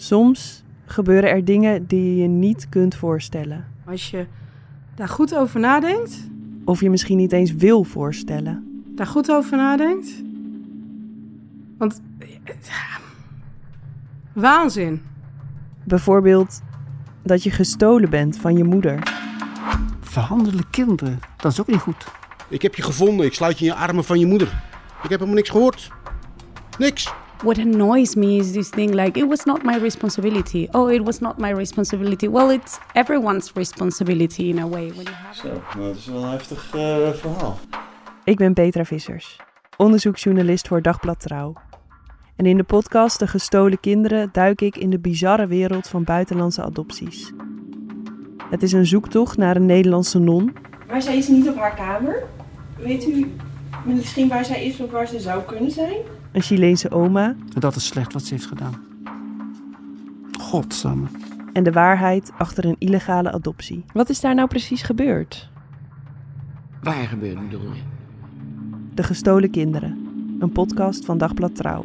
Soms gebeuren er dingen die je je niet kunt voorstellen. Als je daar goed over nadenkt. Of je misschien niet eens wil voorstellen. Daar goed over nadenkt. Want. waanzin. Bijvoorbeeld dat je gestolen bent van je moeder. Verhandelen kinderen, dat is ook niet goed. Ik heb je gevonden, ik sluit je in je armen van je moeder. Ik heb helemaal niks gehoord. Niks. What annoys me is this thing like, it was not my responsibility. Oh, it was not my responsibility. Well, it's everyone's responsibility in a way. When you have Zo, nou, dat is wel een heftig uh, verhaal. Ik ben Petra Vissers, onderzoeksjournalist voor Dagblad Trouw. En in de podcast De Gestolen Kinderen duik ik in de bizarre wereld van buitenlandse adopties. Het is een zoektocht naar een Nederlandse non. Maar zij is niet op haar kamer. Weet u misschien waar zij is of waar ze zou kunnen zijn? Een Chileense oma. En dat is slecht wat ze heeft gedaan. Godsamme. En de waarheid achter een illegale adoptie. Wat is daar nou precies gebeurd? Waar gebeurt bedoel je? De Gestolen Kinderen. Een podcast van Dagblad Trouw.